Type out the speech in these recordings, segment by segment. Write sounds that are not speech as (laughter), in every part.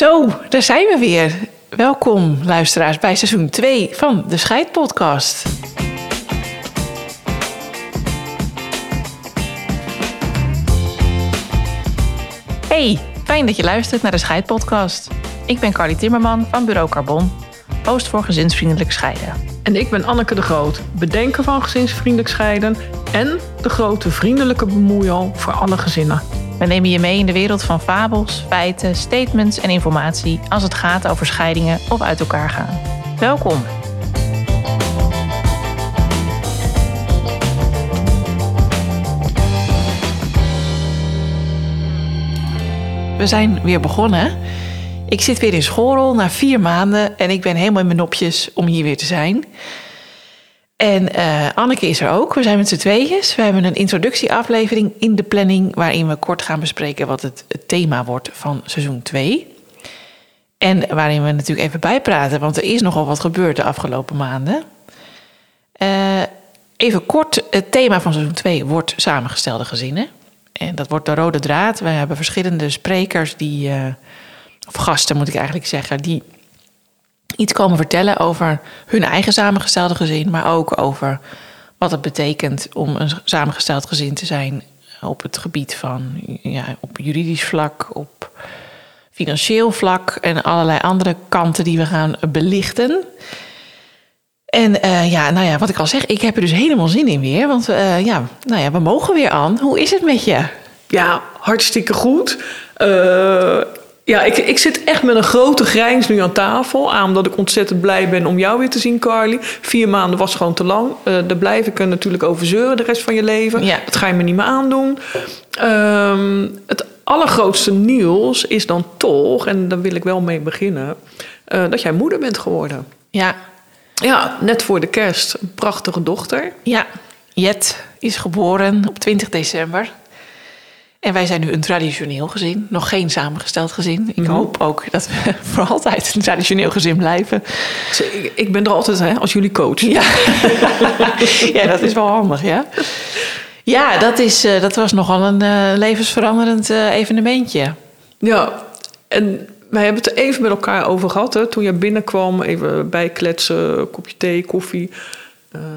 Zo, daar zijn we weer. Welkom luisteraars bij seizoen 2 van de Scheidpodcast. Hey, fijn dat je luistert naar de Scheidpodcast. Ik ben Carly Timmerman van Bureau Carbon, host voor gezinsvriendelijk scheiden. En ik ben Anneke de Groot, bedenker van gezinsvriendelijk scheiden en de grote vriendelijke bemoeial voor alle gezinnen. We nemen je mee in de wereld van fabels, feiten, statements en informatie als het gaat over scheidingen of uit elkaar gaan. Welkom. We zijn weer begonnen. Ik zit weer in schoolrol na vier maanden en ik ben helemaal in mijn nopjes om hier weer te zijn. En uh, Anneke is er ook. We zijn met z'n tweeën. We hebben een introductieaflevering in de planning... waarin we kort gaan bespreken wat het, thema wordt van seizoen 2. En waarin we natuurlijk even bijpraten... want er is nogal wat gebeurd de afgelopen maanden. Uh, even kort, het thema van seizoen 2 wordt samengestelde gezinnen. En dat wordt de rode draad. We hebben verschillende sprekers die... Uh, of gasten moet ik eigenlijk zeggen... die iets komen vertellen over hun eigen samengestelde gezin, maar ook over wat het betekent om een samengesteld gezin te zijn op het gebied van ja, op juridisch vlak, op financieel vlak en allerlei andere kanten die we gaan belichten. En uh, ja, nou ja, wat ik al zeg, ik heb er dus helemaal zin in weer. Want uh, ja, nou ja, we mogen weer aan. Hoe is het met je? Ja, hartstikke goed. Uh, ja, ik, ik zit echt met een grote grijns nu aan tafel. Aan omdat ik ontzettend blij ben om jou weer te zien, Carly. Vier maanden was gewoon te lang. Uh, daar blijf ik er natuurlijk over zeuren de rest van je leven. Ja. Dat ga je me niet meer aandoen. Um, het allergrootste nieuws is dan toch, en daar wil ik wel mee beginnen, uh, dat jij moeder bent geworden. Ja. Ja, net voor de kerst. Een prachtige dochter. Ja, Jet is geboren op 20 december. En wij zijn nu een traditioneel gezin, nog geen samengesteld gezin. Ik Mhm. hoop ook dat we (laughs) voor altijd een traditioneel gezin blijven. Ik, ik ben er altijd hè, als jullie coach. Ja, (laughs) ja dat is wel handig, ja. Ja, dat, is, uh, dat was nogal een uh, levensveranderend uh, evenementje. Ja, en wij hebben het er even met elkaar over gehad. Hè? Toen je binnenkwam, even bijkletsen, kopje thee, koffie.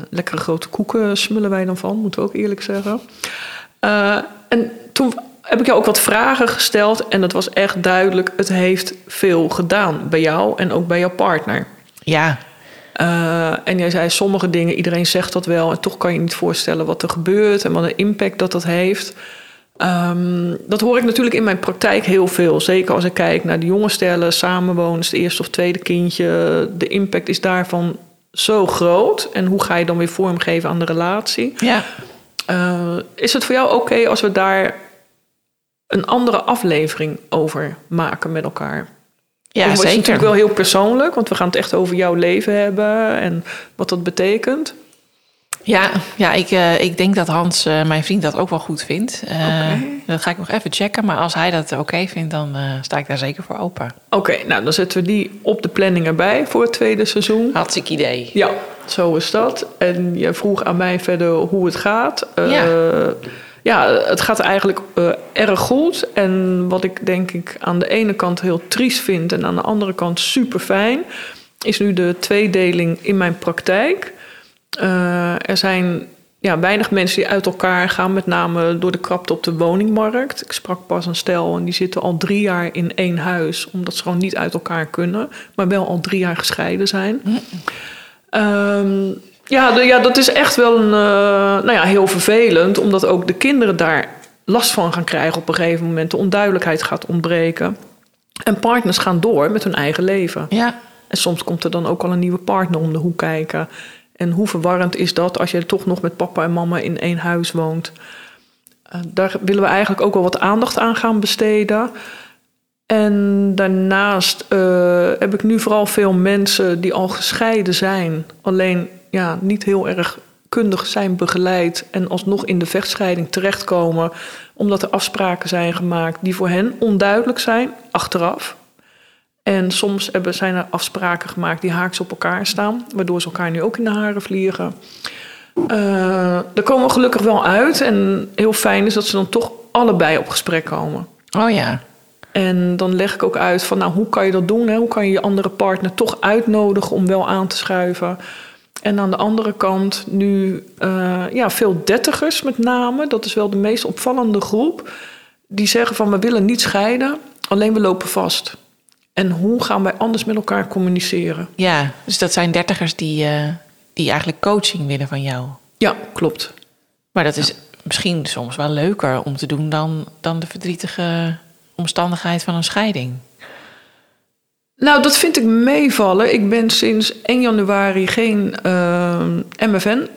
Lekkere grote koeken smullen wij dan van, moeten we ook eerlijk zeggen. En toen heb ik jou ook wat vragen gesteld. En het was echt duidelijk, het heeft veel gedaan bij jou en ook bij jouw partner. Ja. Uh, en jij zei sommige dingen, iedereen zegt dat wel. En toch kan je niet voorstellen wat er gebeurt en wat een impact dat dat heeft. Um, dat hoor ik natuurlijk in mijn praktijk heel veel. Zeker als ik kijk naar de jonge stellen, samenwoners, het eerste of tweede kindje. De impact is daarvan zo groot. En hoe ga je dan weer vormgeven aan de relatie? Ja. Uh, is het voor jou oké okay als we daar een andere aflevering over maken met elkaar? Ja, het zeker. is natuurlijk wel heel persoonlijk, want we gaan het echt over jouw leven hebben en wat dat betekent. Ja, ja ik, uh, ik denk dat Hans, uh, mijn vriend, dat ook wel goed vindt. Uh, okay. Dat ga ik nog even checken. Maar als hij dat oké okay vindt, dan sta ik daar zeker voor open. Oké, okay, nou dan zetten we die op de planning erbij voor het tweede seizoen. Hartstikke idee. Ja, zo is dat. En je vroeg aan mij verder hoe het gaat. Ja, ja het gaat eigenlijk erg goed. En wat ik denk ik aan de ene kant heel triest vind en aan de andere kant super fijn, is nu de tweedeling in mijn praktijk. Uh, er zijn ja, weinig mensen die uit elkaar gaan, met name door de krapte op de woningmarkt. Ik sprak pas een stel en die zitten al drie jaar in één huis, omdat ze gewoon niet uit elkaar kunnen, maar wel al drie jaar gescheiden zijn. Mm. Um, ja, de, ja, dat is echt wel een, uh, nou ja, heel vervelend, omdat ook de kinderen daar last van gaan krijgen op een gegeven moment. De onduidelijkheid gaat ontbreken. En partners gaan door met hun eigen leven. Ja. En soms komt er dan ook al een nieuwe partner om de hoek kijken. En hoe verwarrend is dat als je toch nog met papa en mama in één huis woont? Uh, daar willen we eigenlijk ook wel wat aandacht aan gaan besteden. En daarnaast uh, heb ik nu vooral veel mensen die al gescheiden zijn, alleen ja, niet heel erg kundig zijn begeleid en alsnog in de vechtscheiding terechtkomen, omdat er afspraken zijn gemaakt die voor hen onduidelijk zijn achteraf. En soms hebben, zijn er afspraken gemaakt die haaks op elkaar staan, waardoor ze elkaar nu ook in de haren vliegen. Uh, daar komen we gelukkig wel uit. En heel fijn is dat ze dan toch allebei op gesprek komen. Oh ja. En dan leg ik ook uit van, nou, hoe kan je dat doen? Hè? Hoe kan je je andere partner toch uitnodigen om wel aan te schuiven? En aan de andere kant nu uh, ja, veel dertigers met name. Dat is wel de meest opvallende groep. Die zeggen van, we willen niet scheiden, alleen we lopen vast. En hoe gaan wij anders met elkaar communiceren? Ja, dus dat zijn dertigers die, uh, die eigenlijk coaching willen van jou. Ja, klopt. Maar dat is misschien soms wel leuker om te doen dan, dan de verdrietige omstandigheid van een scheiding. Nou, dat vind ik meevallen. Ik ben sinds 1 januari geen uh, MFN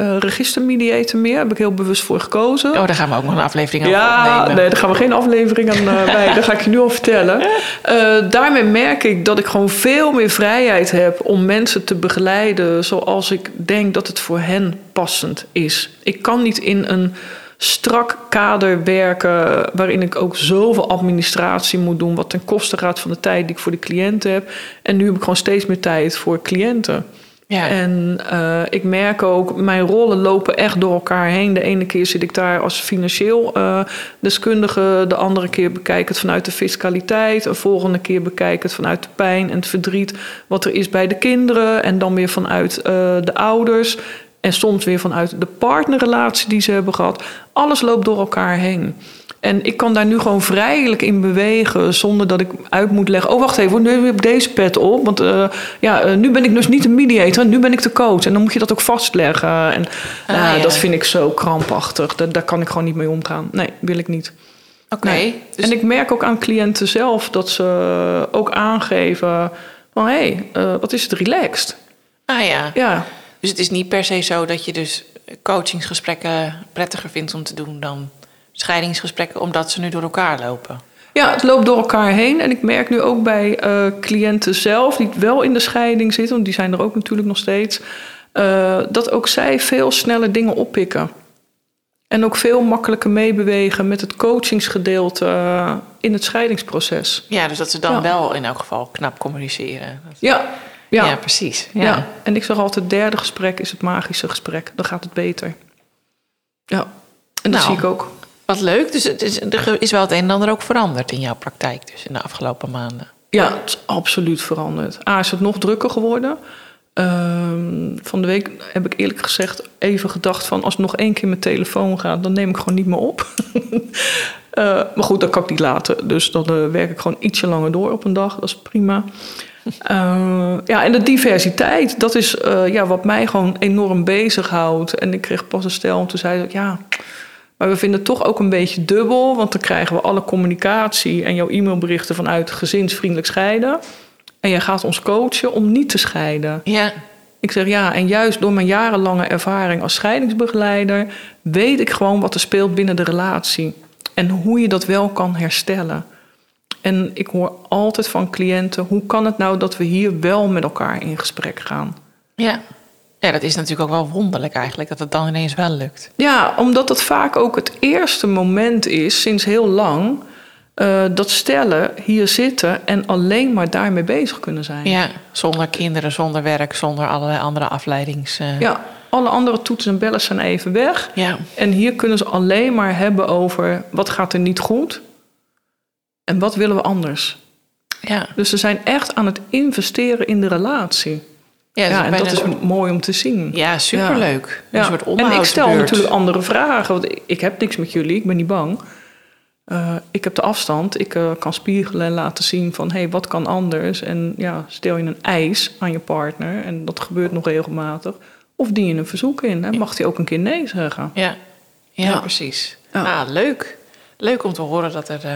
uh, registermediator meer. Daar heb ik heel bewust voor gekozen. Oh, daar gaan we ook nog een aflevering aan ja, opnemen. nee, daar gaan we geen aflevering aan uh, bij. (laughs) Dat ga ik je nu al vertellen. Uh, daarmee merk ik dat ik gewoon veel meer vrijheid heb om mensen te begeleiden zoals ik denk dat het voor hen passend is. Ik kan niet in een strak kader werken waarin ik ook zoveel administratie moet doen, wat ten koste gaat van de tijd die ik voor de cliënten heb. En nu heb ik gewoon steeds meer tijd voor cliënten. Ja. En uh, ik merk ook, mijn rollen lopen echt door elkaar heen. De ene keer zit ik daar als financieel uh, deskundige, de andere keer bekijk ik het vanuit de fiscaliteit, de volgende keer bekijk ik het vanuit de pijn en het verdriet wat er is bij de kinderen en dan weer vanuit uh, de ouders. En soms weer vanuit de partnerrelatie die ze hebben gehad. Alles loopt door elkaar heen. En ik kan daar nu gewoon vrijelijk in bewegen zonder dat ik uit moet leggen. Oh, wacht even, nu heb ik deze pet op. Want uh, ja, uh, nu ben ik dus niet een mediator, nu ben ik de coach. En dan moet je dat ook vastleggen. En ah, uh, ja. dat vind ik zo krampachtig. Daar, daar, kan ik gewoon niet mee omgaan. Nee, wil ik niet. Oké. Okay, nee. dus... En ik merk ook aan cliënten zelf dat ze ook aangeven van hé, hey, wat is het relaxed? Ah ja. Ja. Dus het is niet per se zo dat je dus coachingsgesprekken prettiger vindt om te doen dan scheidingsgesprekken, omdat ze nu door elkaar lopen. Ja, het loopt door elkaar heen. En ik merk nu ook bij uh, cliënten zelf, die wel in de scheiding zitten, want die zijn er ook natuurlijk nog steeds, uh, dat ook zij veel sneller dingen oppikken. En ook veel makkelijker meebewegen met het coachingsgedeelte uh, in het scheidingsproces. Ja, dus dat ze dan ja. wel in elk geval knap communiceren. Ja, ja. ja precies. Ja. ja. En ik zeg altijd, het derde gesprek is het magische gesprek. Dan gaat het beter. Ja, en dat nou, zie ik ook. Wat leuk. Dus het is, er is wel het een en ander ook veranderd in jouw praktijk dus in de afgelopen maanden. Ja, het is absoluut veranderd. A, is het nog drukker geworden. Um, van de week heb ik eerlijk gezegd even gedacht van... als het nog één keer mijn telefoon gaat, dan neem ik gewoon niet meer op. uh, (laughs) maar goed, dat kan ik niet laten. Dus dan uh, werk ik gewoon ietsje langer door op een dag. Dat is prima. Uh, ja, en de diversiteit, dat is uh, ja, wat mij gewoon enorm bezighoudt. En ik kreeg pas een stel en toen zei ik, ja, maar we vinden het toch ook een beetje dubbel. Want dan krijgen we alle communicatie en jouw e-mailberichten vanuit gezinsvriendelijk scheiden. En jij gaat ons coachen om niet te scheiden. Ja. Ik zeg ja, en juist door mijn jarenlange ervaring als scheidingsbegeleider weet ik gewoon wat er speelt binnen de relatie. En hoe je dat wel kan herstellen. En ik hoor altijd van cliënten: hoe kan het nou dat we hier wel met elkaar in gesprek gaan? Ja. Ja, dat is natuurlijk ook wel wonderlijk eigenlijk, dat het dan ineens wel lukt. Ja, omdat het vaak ook het eerste moment is sinds heel lang. Uh, dat stellen hier zitten en alleen maar daarmee bezig kunnen zijn. Ja, zonder kinderen, zonder werk, zonder allerlei andere afleidings. Uh... Ja, alle andere toetsen en bellen zijn even weg. Ja. En hier kunnen ze alleen maar hebben over wat gaat er niet goed en wat willen we anders. Ja. Dus ze zijn echt aan het investeren in de relatie. Ja, ja en dat is mooi om te zien. Ja, superleuk. Ja. Een soort En ik stel natuurlijk andere vragen. Want ik heb niks met jullie, ik ben niet bang. Uh, ik heb de afstand, ik uh, kan spiegelen en laten zien van... hé, hey, wat kan anders? En ja, stel je een eis aan je partner... en dat gebeurt nog regelmatig... of dien je een verzoek in, hè? mag hij ook een keer nee zeggen. Ja, ja, ja. precies. Ah, leuk. Leuk om te horen dat er... Uh,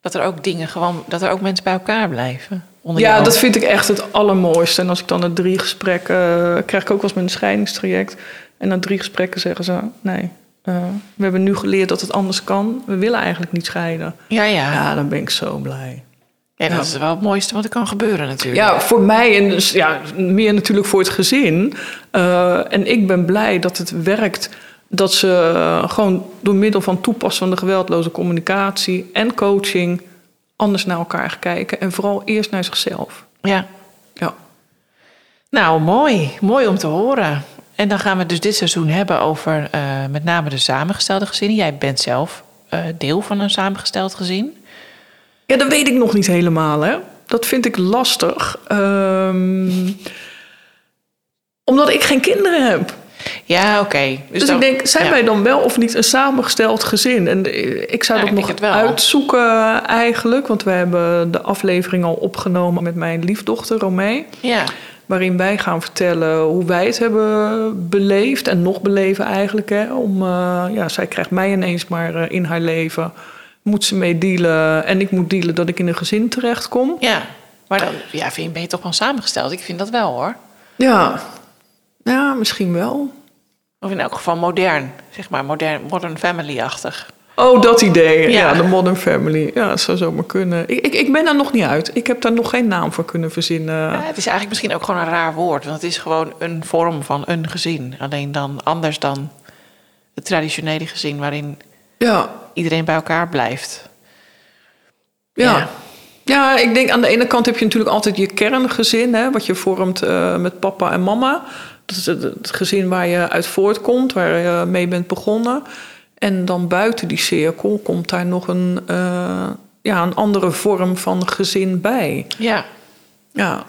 dat er ook dingen gewoon, dat er ook mensen bij elkaar blijven. Ja, dat vind ik echt het allermooiste. En als ik dan na drie gesprekken, uh, krijg ik ook wel eens een scheidingstraject. En na drie gesprekken zeggen ze: nee, uh, we hebben nu geleerd dat het anders kan. We willen eigenlijk niet scheiden. Ja, ja. Ja, dan ben ik zo blij. Ja, dat ja. is wel het mooiste wat er kan gebeuren natuurlijk. Ja, voor mij en dus, ja, meer natuurlijk voor het gezin. Uh, en ik ben blij dat het werkt dat ze uh, gewoon door middel van toepassen van de geweldloze communicatie en coaching anders naar elkaar kijken. En vooral eerst naar zichzelf. Ja. ja. Nou, mooi. Mooi om te horen. En dan gaan we dus dit seizoen hebben over uh, met name de samengestelde gezinnen. Jij bent zelf uh, deel van een samengesteld gezin. Ja, dat weet ik nog niet helemaal, hè. Dat vind ik lastig. Ehm, omdat ik geen kinderen heb. Ja, oké. Dus, dan- ik denk, zijn ja. wij dan wel of niet een samengesteld gezin? En eh, ik zou dat ik nog uitzoeken eigenlijk. Want we hebben de aflevering al opgenomen met mijn liefdochter Romee. Ja, Waarin wij gaan vertellen hoe wij het hebben beleefd. En nog beleven eigenlijk. Hè, om, eh, ja, zij krijgt mij ineens maar eh, in haar leven. Moet ze mee dealen. En ik moet dealen dat ik in een gezin terechtkom. ja. Maar dan ja, vind je, ben je toch wel samengesteld? Ik vind dat wel hoor. Ja, ja misschien wel. Of in elk geval modern, zeg maar, modern, modern family-achtig. Oh, dat idee. Ja, Ja. de Modern Family. Ja, dat zou zomaar kunnen. Ik, ik, ik ben daar nog niet uit. Ik heb daar nog geen naam voor kunnen verzinnen. Ja, het is eigenlijk misschien ook gewoon een raar woord, want het is gewoon een vorm van een gezin. Alleen dan anders dan het traditionele gezin waarin Ja, iedereen bij elkaar blijft. ja. Ja. ik denk aan de ene kant heb je natuurlijk altijd je kerngezin, hè, wat je vormt eh, met papa en mama. Dat is het, het gezin waar je uit voortkomt, waar je mee bent begonnen. En dan buiten die cirkel komt daar nog een, eh, ja, een andere vorm van gezin bij. Ja, Ja,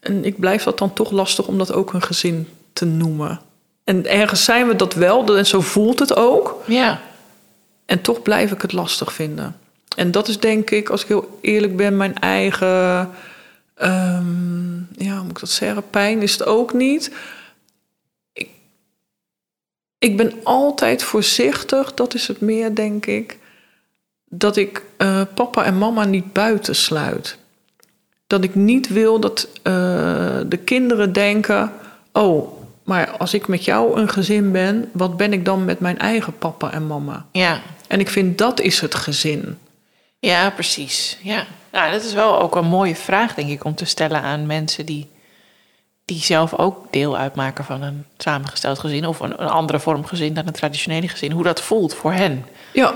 en ik blijf dat dan toch lastig om dat ook een gezin te noemen. En ergens zijn we dat wel, en zo voelt het ook. ja, En toch blijf ik het lastig vinden. En dat is denk ik, als ik heel eerlijk ben, mijn eigen... ehm, ja, hoe moet ik dat zeggen? Pijn is het ook niet. Ik, ik ben altijd voorzichtig, dat is het meer, denk ik... dat ik eh, papa en mama niet buitensluit. Dat ik niet wil dat eh, de kinderen denken... oh, maar als ik met jou een gezin ben... wat ben ik dan met mijn eigen papa en mama? ja. En ik vind dat is het gezin. Ja, precies. Ja. Nou, dat is wel ook een mooie vraag, denk ik, om te stellen aan mensen die, die zelf ook deel uitmaken van een samengesteld gezin of een, een andere vorm gezin dan een traditionele gezin. Hoe dat voelt voor hen. Ja,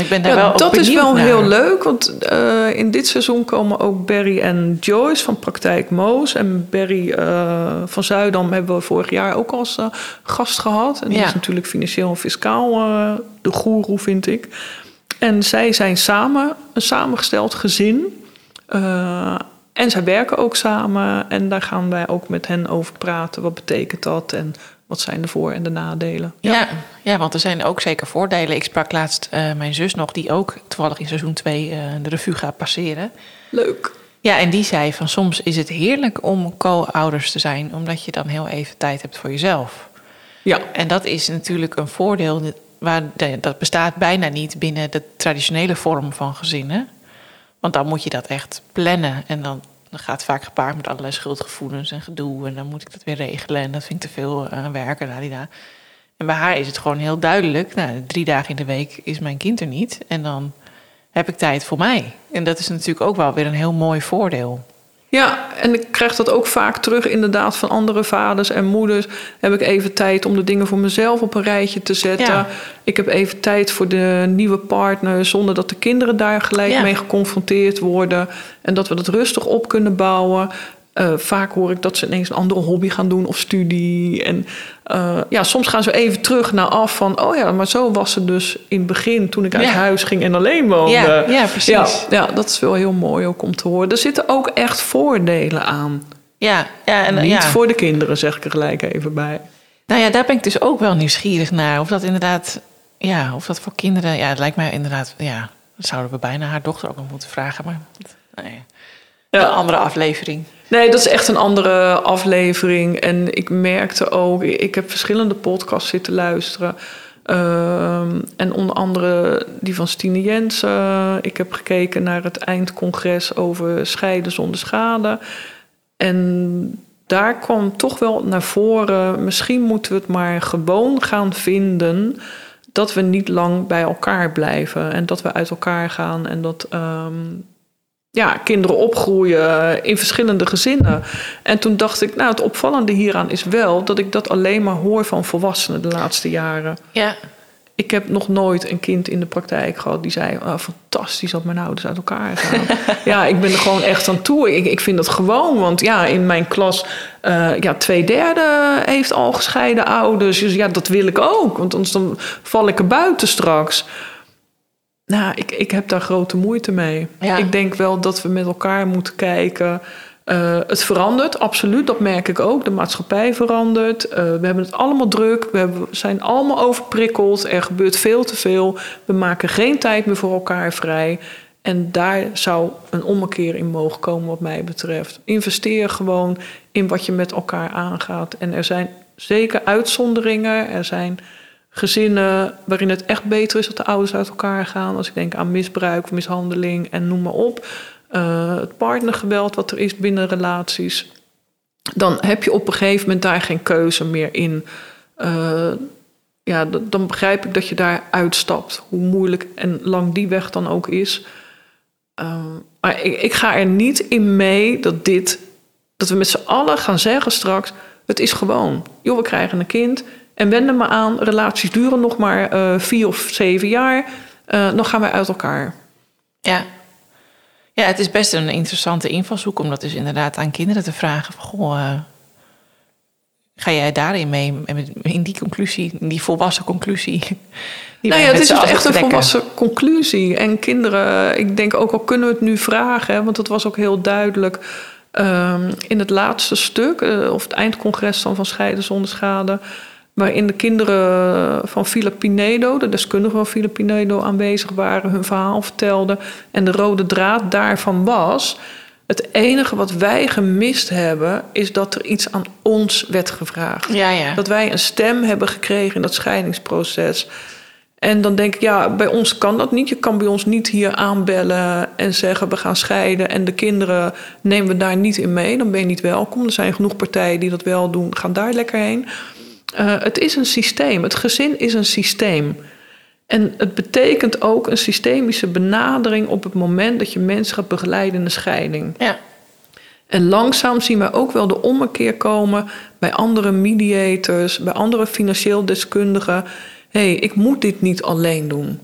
ik ben daar ja wel dat is wel naar. heel leuk. Want eh, in dit seizoen komen ook Barry en Joyce van Praktijk Moos. En Barry eh, van Zuidam hebben we vorig jaar ook als eh, gast gehad. En die Ja. is natuurlijk financieel en fiscaal de goeroe, vind ik. En zij zijn samen, een samengesteld gezin. Eh, en zij werken ook samen. En daar gaan wij ook met hen over praten. Wat betekent dat? En wat zijn de voor- en de nadelen? Ja. Ja, want er zijn ook zeker voordelen. Ik sprak laatst eh, mijn zus nog, die ook toevallig in seizoen 2 de revue gaat passeren. Leuk. Ja, en die zei van soms is het heerlijk om co-ouders te zijn, omdat je dan heel even tijd hebt voor jezelf. Ja, En dat is natuurlijk een voordeel, waar de- dat bestaat bijna niet binnen de traditionele vorm van gezinnen. Want dan moet je dat echt plannen en dan, dan gaat vaak gepaard met allerlei schuldgevoelens en gedoe. En dan moet ik dat weer regelen en dat vind ik te veel uh, werken. ladida. En bij haar is het gewoon heel duidelijk, nou, drie dagen in de week is mijn kind er niet. En dan heb ik tijd voor mij. En dat is natuurlijk ook wel weer een heel mooi voordeel. Ja, en ik krijg dat ook vaak terug inderdaad van andere vaders en moeders. Heb ik even tijd om de dingen voor mezelf op een rijtje te zetten. Ja. Ik heb even tijd voor de nieuwe partner zonder dat de kinderen daar gelijk Ja. mee geconfronteerd worden. En dat we dat rustig op kunnen bouwen. Eh, vaak hoor ik dat ze ineens een andere hobby gaan doen of studie. En eh, ja, soms gaan ze even terug naar af van... oh ja, maar zo was het dus in het begin toen ik uit Ja. huis ging en alleen woonde. Ja, ja, precies. Ja, ja, dat is wel heel mooi ook om te horen. Er zitten ook echt voordelen aan. Ja, ja, en, Niet ja. voor de kinderen, zeg ik er gelijk even bij. Nou ja, daar ben ik dus ook wel nieuwsgierig naar. Of dat inderdaad, ja, of dat voor kinderen, ja, het lijkt mij inderdaad, ja, dat zouden we bijna haar dochter ook nog moeten vragen. Maar nee, Ja. een andere aflevering. Nee, dat is echt een andere aflevering. En ik merkte ook, ik heb verschillende podcasts zitten luisteren. Ehm, en onder andere die van Stine Jensen. Ik heb gekeken naar het eindcongres over scheiden zonder schade. En daar kwam toch wel naar voren, misschien moeten we het maar gewoon gaan vinden dat we niet lang bij elkaar blijven en dat we uit elkaar gaan en dat ehm, ja, kinderen opgroeien in verschillende gezinnen. En toen dacht ik, nou, het opvallende hieraan is wel dat ik dat alleen maar hoor van volwassenen de laatste jaren. Ja, Ik heb nog nooit een kind in de praktijk gehad die zei: oh, fantastisch dat mijn ouders uit elkaar gaan. (laughs) ja, ik ben er gewoon echt aan toe. Ik, ik vind dat gewoon, want ja, in mijn klas, eh, ja, twee derde heeft al gescheiden ouders. Dus ja, dat wil ik ook, want anders dan val ik er buiten straks. Nou, ik, ik heb daar grote moeite mee. Ja. Ik denk wel dat we met elkaar moeten kijken. Eh, het verandert, absoluut. Dat merk ik ook. De maatschappij verandert. Eh, we hebben het allemaal druk. We hebben, zijn allemaal overprikkeld. Er gebeurt veel te veel. We maken geen tijd meer voor elkaar vrij. En daar zou een ommekeer in mogen komen, wat mij betreft. Investeer gewoon in wat je met elkaar aangaat. En er zijn zeker uitzonderingen. Er zijn gezinnen waarin het echt beter is dat de ouders uit elkaar gaan. Als ik denk aan misbruik, mishandeling en noem maar op. Uh, het partnergeweld wat er is binnen relaties. Dan heb je op een gegeven moment daar geen keuze meer in. Uh, ja, dan begrijp ik dat je daar uitstapt. Hoe moeilijk en lang die weg dan ook is. Uh, maar ik, ik, ga er niet in mee dat dit... dat we met z'n allen gaan zeggen straks... het is gewoon. Joh, we krijgen een kind en wend er maar aan. Relaties duren nog maar uh, vier of zeven jaar. dan gaan wij uit elkaar. Ja, ja, het is best een interessante invalshoek om dat dus inderdaad aan kinderen te vragen. Van, goh, uh, ga jij daarin mee, in die conclusie, in die volwassen conclusie? Die nou ja, het is dus echt een volwassen conclusie. En kinderen, ik denk ook al kunnen we het nu vragen, hè, want dat was ook heel duidelijk um, in het laatste stuk, uh, of het eindcongres dan van Scheiden zonder schade waarin de kinderen van Philip Pinedo, de deskundigen van Pinedo, aanwezig waren, hun verhaal vertelden. En de rode draad daarvan was. Het enige wat wij gemist hebben, is dat er iets aan ons werd gevraagd. Ja, ja. Dat wij een stem hebben gekregen in dat scheidingsproces. En dan denk ik, ja, bij ons kan dat niet. Je kan bij ons niet hier aanbellen en zeggen we gaan scheiden en de kinderen nemen we daar niet in mee. Dan ben je niet welkom. Er zijn genoeg partijen die dat wel doen. Gaan daar lekker heen. Uh, het is een systeem. Het gezin is een systeem. En het betekent ook een systemische benadering op het moment dat je mensen gaat begeleiden in de scheiding. Ja. En langzaam zien we ook wel de ommekeer komen bij andere mediators, bij andere financieel deskundigen. Hé, hey, ik moet dit niet alleen doen.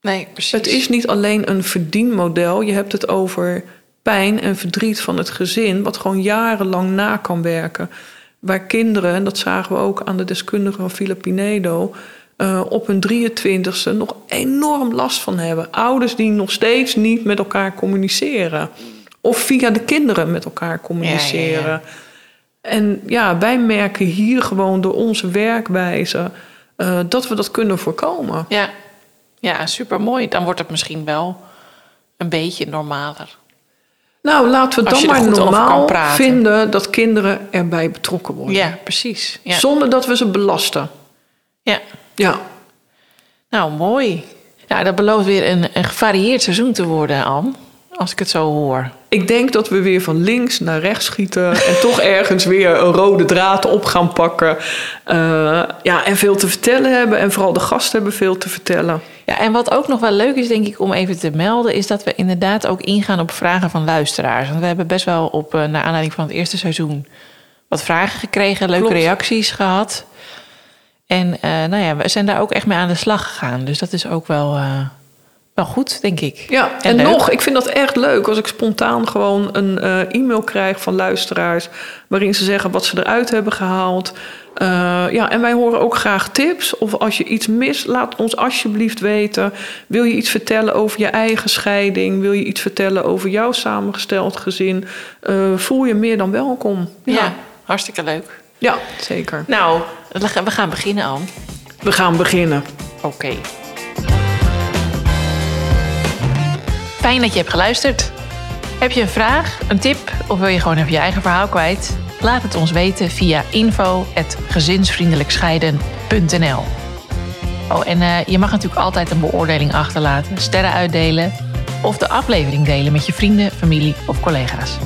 Nee, precies. Het is niet alleen een verdienmodel. Je hebt het over pijn en verdriet van het gezin, wat gewoon jarenlang na kan werken waar kinderen, en dat zagen we ook aan de deskundige van Filipinedo, uh, op hun 23ste nog enorm last van hebben. Ouders die nog steeds niet met elkaar communiceren. Of via de kinderen met elkaar communiceren. Ja, ja, ja. En ja, wij merken hier gewoon door onze werkwijze uh, dat we dat kunnen voorkomen. Ja, ja super mooi. Dan wordt het misschien wel een beetje normaler. Nou, laten we dan maar normaal vinden dat kinderen erbij betrokken worden. Ja, precies. Ja. Zonder dat we ze belasten. Ja. Ja. Nou, mooi. Nou, dat belooft weer een, een gevarieerd seizoen te worden, Anne. Als ik het zo hoor. Ik denk dat we weer van links naar rechts schieten. (laughs) en toch ergens weer een rode draad op gaan pakken. Uh, ja, en veel te vertellen hebben. En vooral de gasten hebben veel te vertellen. Ja, en wat ook nog wel leuk is, denk ik, om even te melden, is dat we inderdaad ook ingaan op vragen van luisteraars. Want we hebben best wel op, uh, naar aanleiding van het eerste seizoen, wat vragen gekregen, leuke Klopt. reacties gehad. En uh, nou ja, we zijn daar ook echt mee aan de slag gegaan. Dus dat is ook wel, uh, wel goed, denk ik. Ja, en, en nog, ik vind dat echt leuk als ik spontaan gewoon een e-mail krijg van luisteraars. waarin ze zeggen wat ze eruit hebben gehaald. Uh, ja, en wij horen ook graag tips. Of als je iets mist, laat ons alsjeblieft weten. Wil je iets vertellen over je eigen scheiding? Wil je iets vertellen over jouw samengesteld gezin? Uh, voel je meer dan welkom. Ja, ja hartstikke leuk. Ja, zeker. Nou, we gaan beginnen, Anne. We gaan beginnen. Oké. Okay. Fijn dat je hebt geluisterd. Heb je een vraag, een tip of wil je gewoon even je eigen verhaal kwijt? Laat het ons weten via info.gezinsvriendelijkscheiden.nl Oh, en uh, je mag natuurlijk altijd een beoordeling achterlaten, sterren uitdelen of de aflevering delen met je vrienden, familie of collega's.